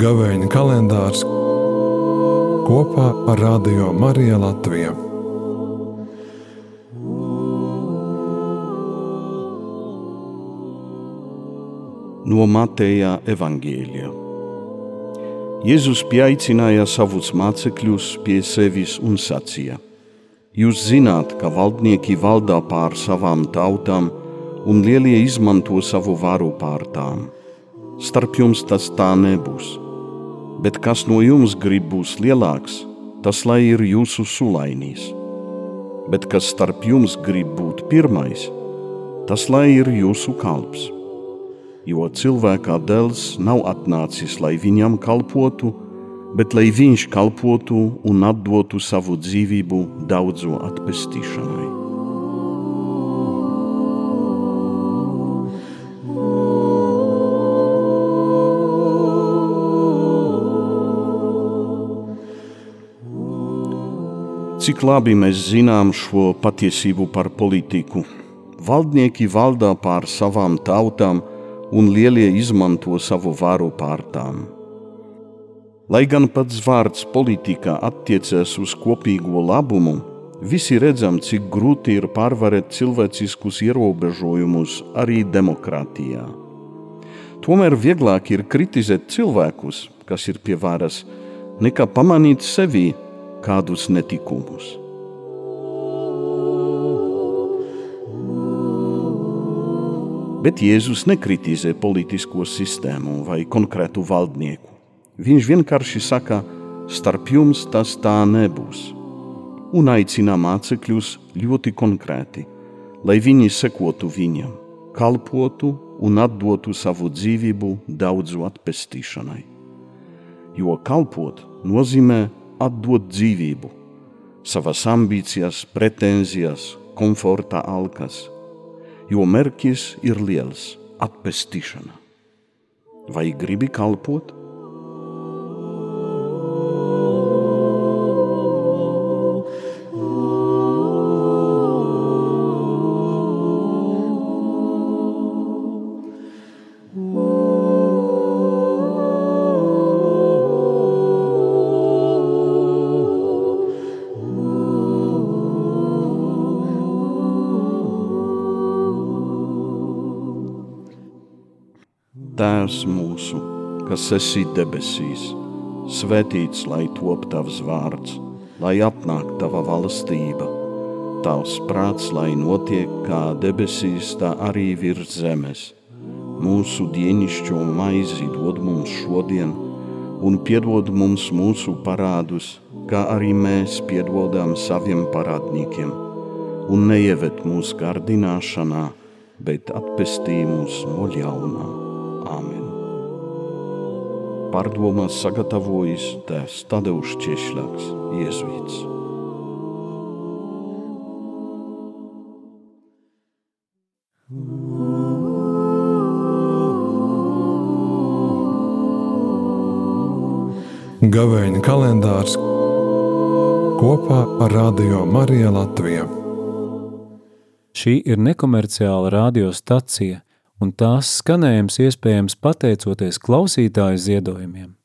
Gavēņa kalendārs kopā ar Radio Mariju Latviju. No Mateja Evangelija. Jēzus pieaicināja savus mācekļus pie sevis un sacīja: Jūs zināt, ka valdnieki valdā pār savām tautām, un lielie izmanto savu varu pār tām starp jums tas tā nebūs. Bet kas no jums grib būt lielāks, tas lai ir jūsu sulainīs. Bet kas starp jums grib būt pirmais, tas lai ir jūsu kalps. Jo cilvēka dēls nav atnācis, lai viņam kalpotu, bet lai viņš kalpotu un atdotu savu dzīvību daudzu atpestīšanai. Cik labi mēs zinām šo patiesību par politiku. Valdnieki valdā pār savām tautām, un lielie izmanto savu varu pār tām. Lai gan pats vārds politika attiecas uz kopīgo labumu, visi redzam, cik grūti ir pārvarēt cilvēciskus ierobežojumus arī demokrātijā. Tomēr vieglāk ir kritizēt cilvēkus, kas ir pie varas, nekā pamanīt sevi kādus netikumus. Bet Jēzus nekritizē politisko sistēmu vai konkrētu valdnieku. Viņš vienkārši saka, starp jums tas tā nebūs, un aicina mācekļus ļoti konkrēti, lai viņi sekotu viņam, kalpotu un atdotu savu dzīvību daudzu atpestīšanai. Jo kalpot nozīmē atdot dzīvību, savas ambīcijas, pretenzijas, komforta alkas, jo mērķis ir liels - atpestīšana. Vai gribi kalpot? Tēvs mūsu, kas esi debesīs, svētīts lai top tavs vārds, lai apnāk tava valstība. Tavs prāts, lai notiek kā debesīs, tā arī virs zemes. Mūsu dienascho maizi dod mums šodien, un piedod mums mūsu parādus, kā arī mēs piedodam saviem parādniekiem. Un neieved mūsu gardināšanā, bet atpestī mūs no ļaunā. Āmen. Pārdomās sagatavojis tēvs Tadeušs Češļaks, Jēzuīts. Gavēņa kalendārs kopā ar Radio Mariju Latviju. Šī ir nekomerciāla radiostacija – un tās skanējums iespējams pateicoties klausītāju ziedojumiem.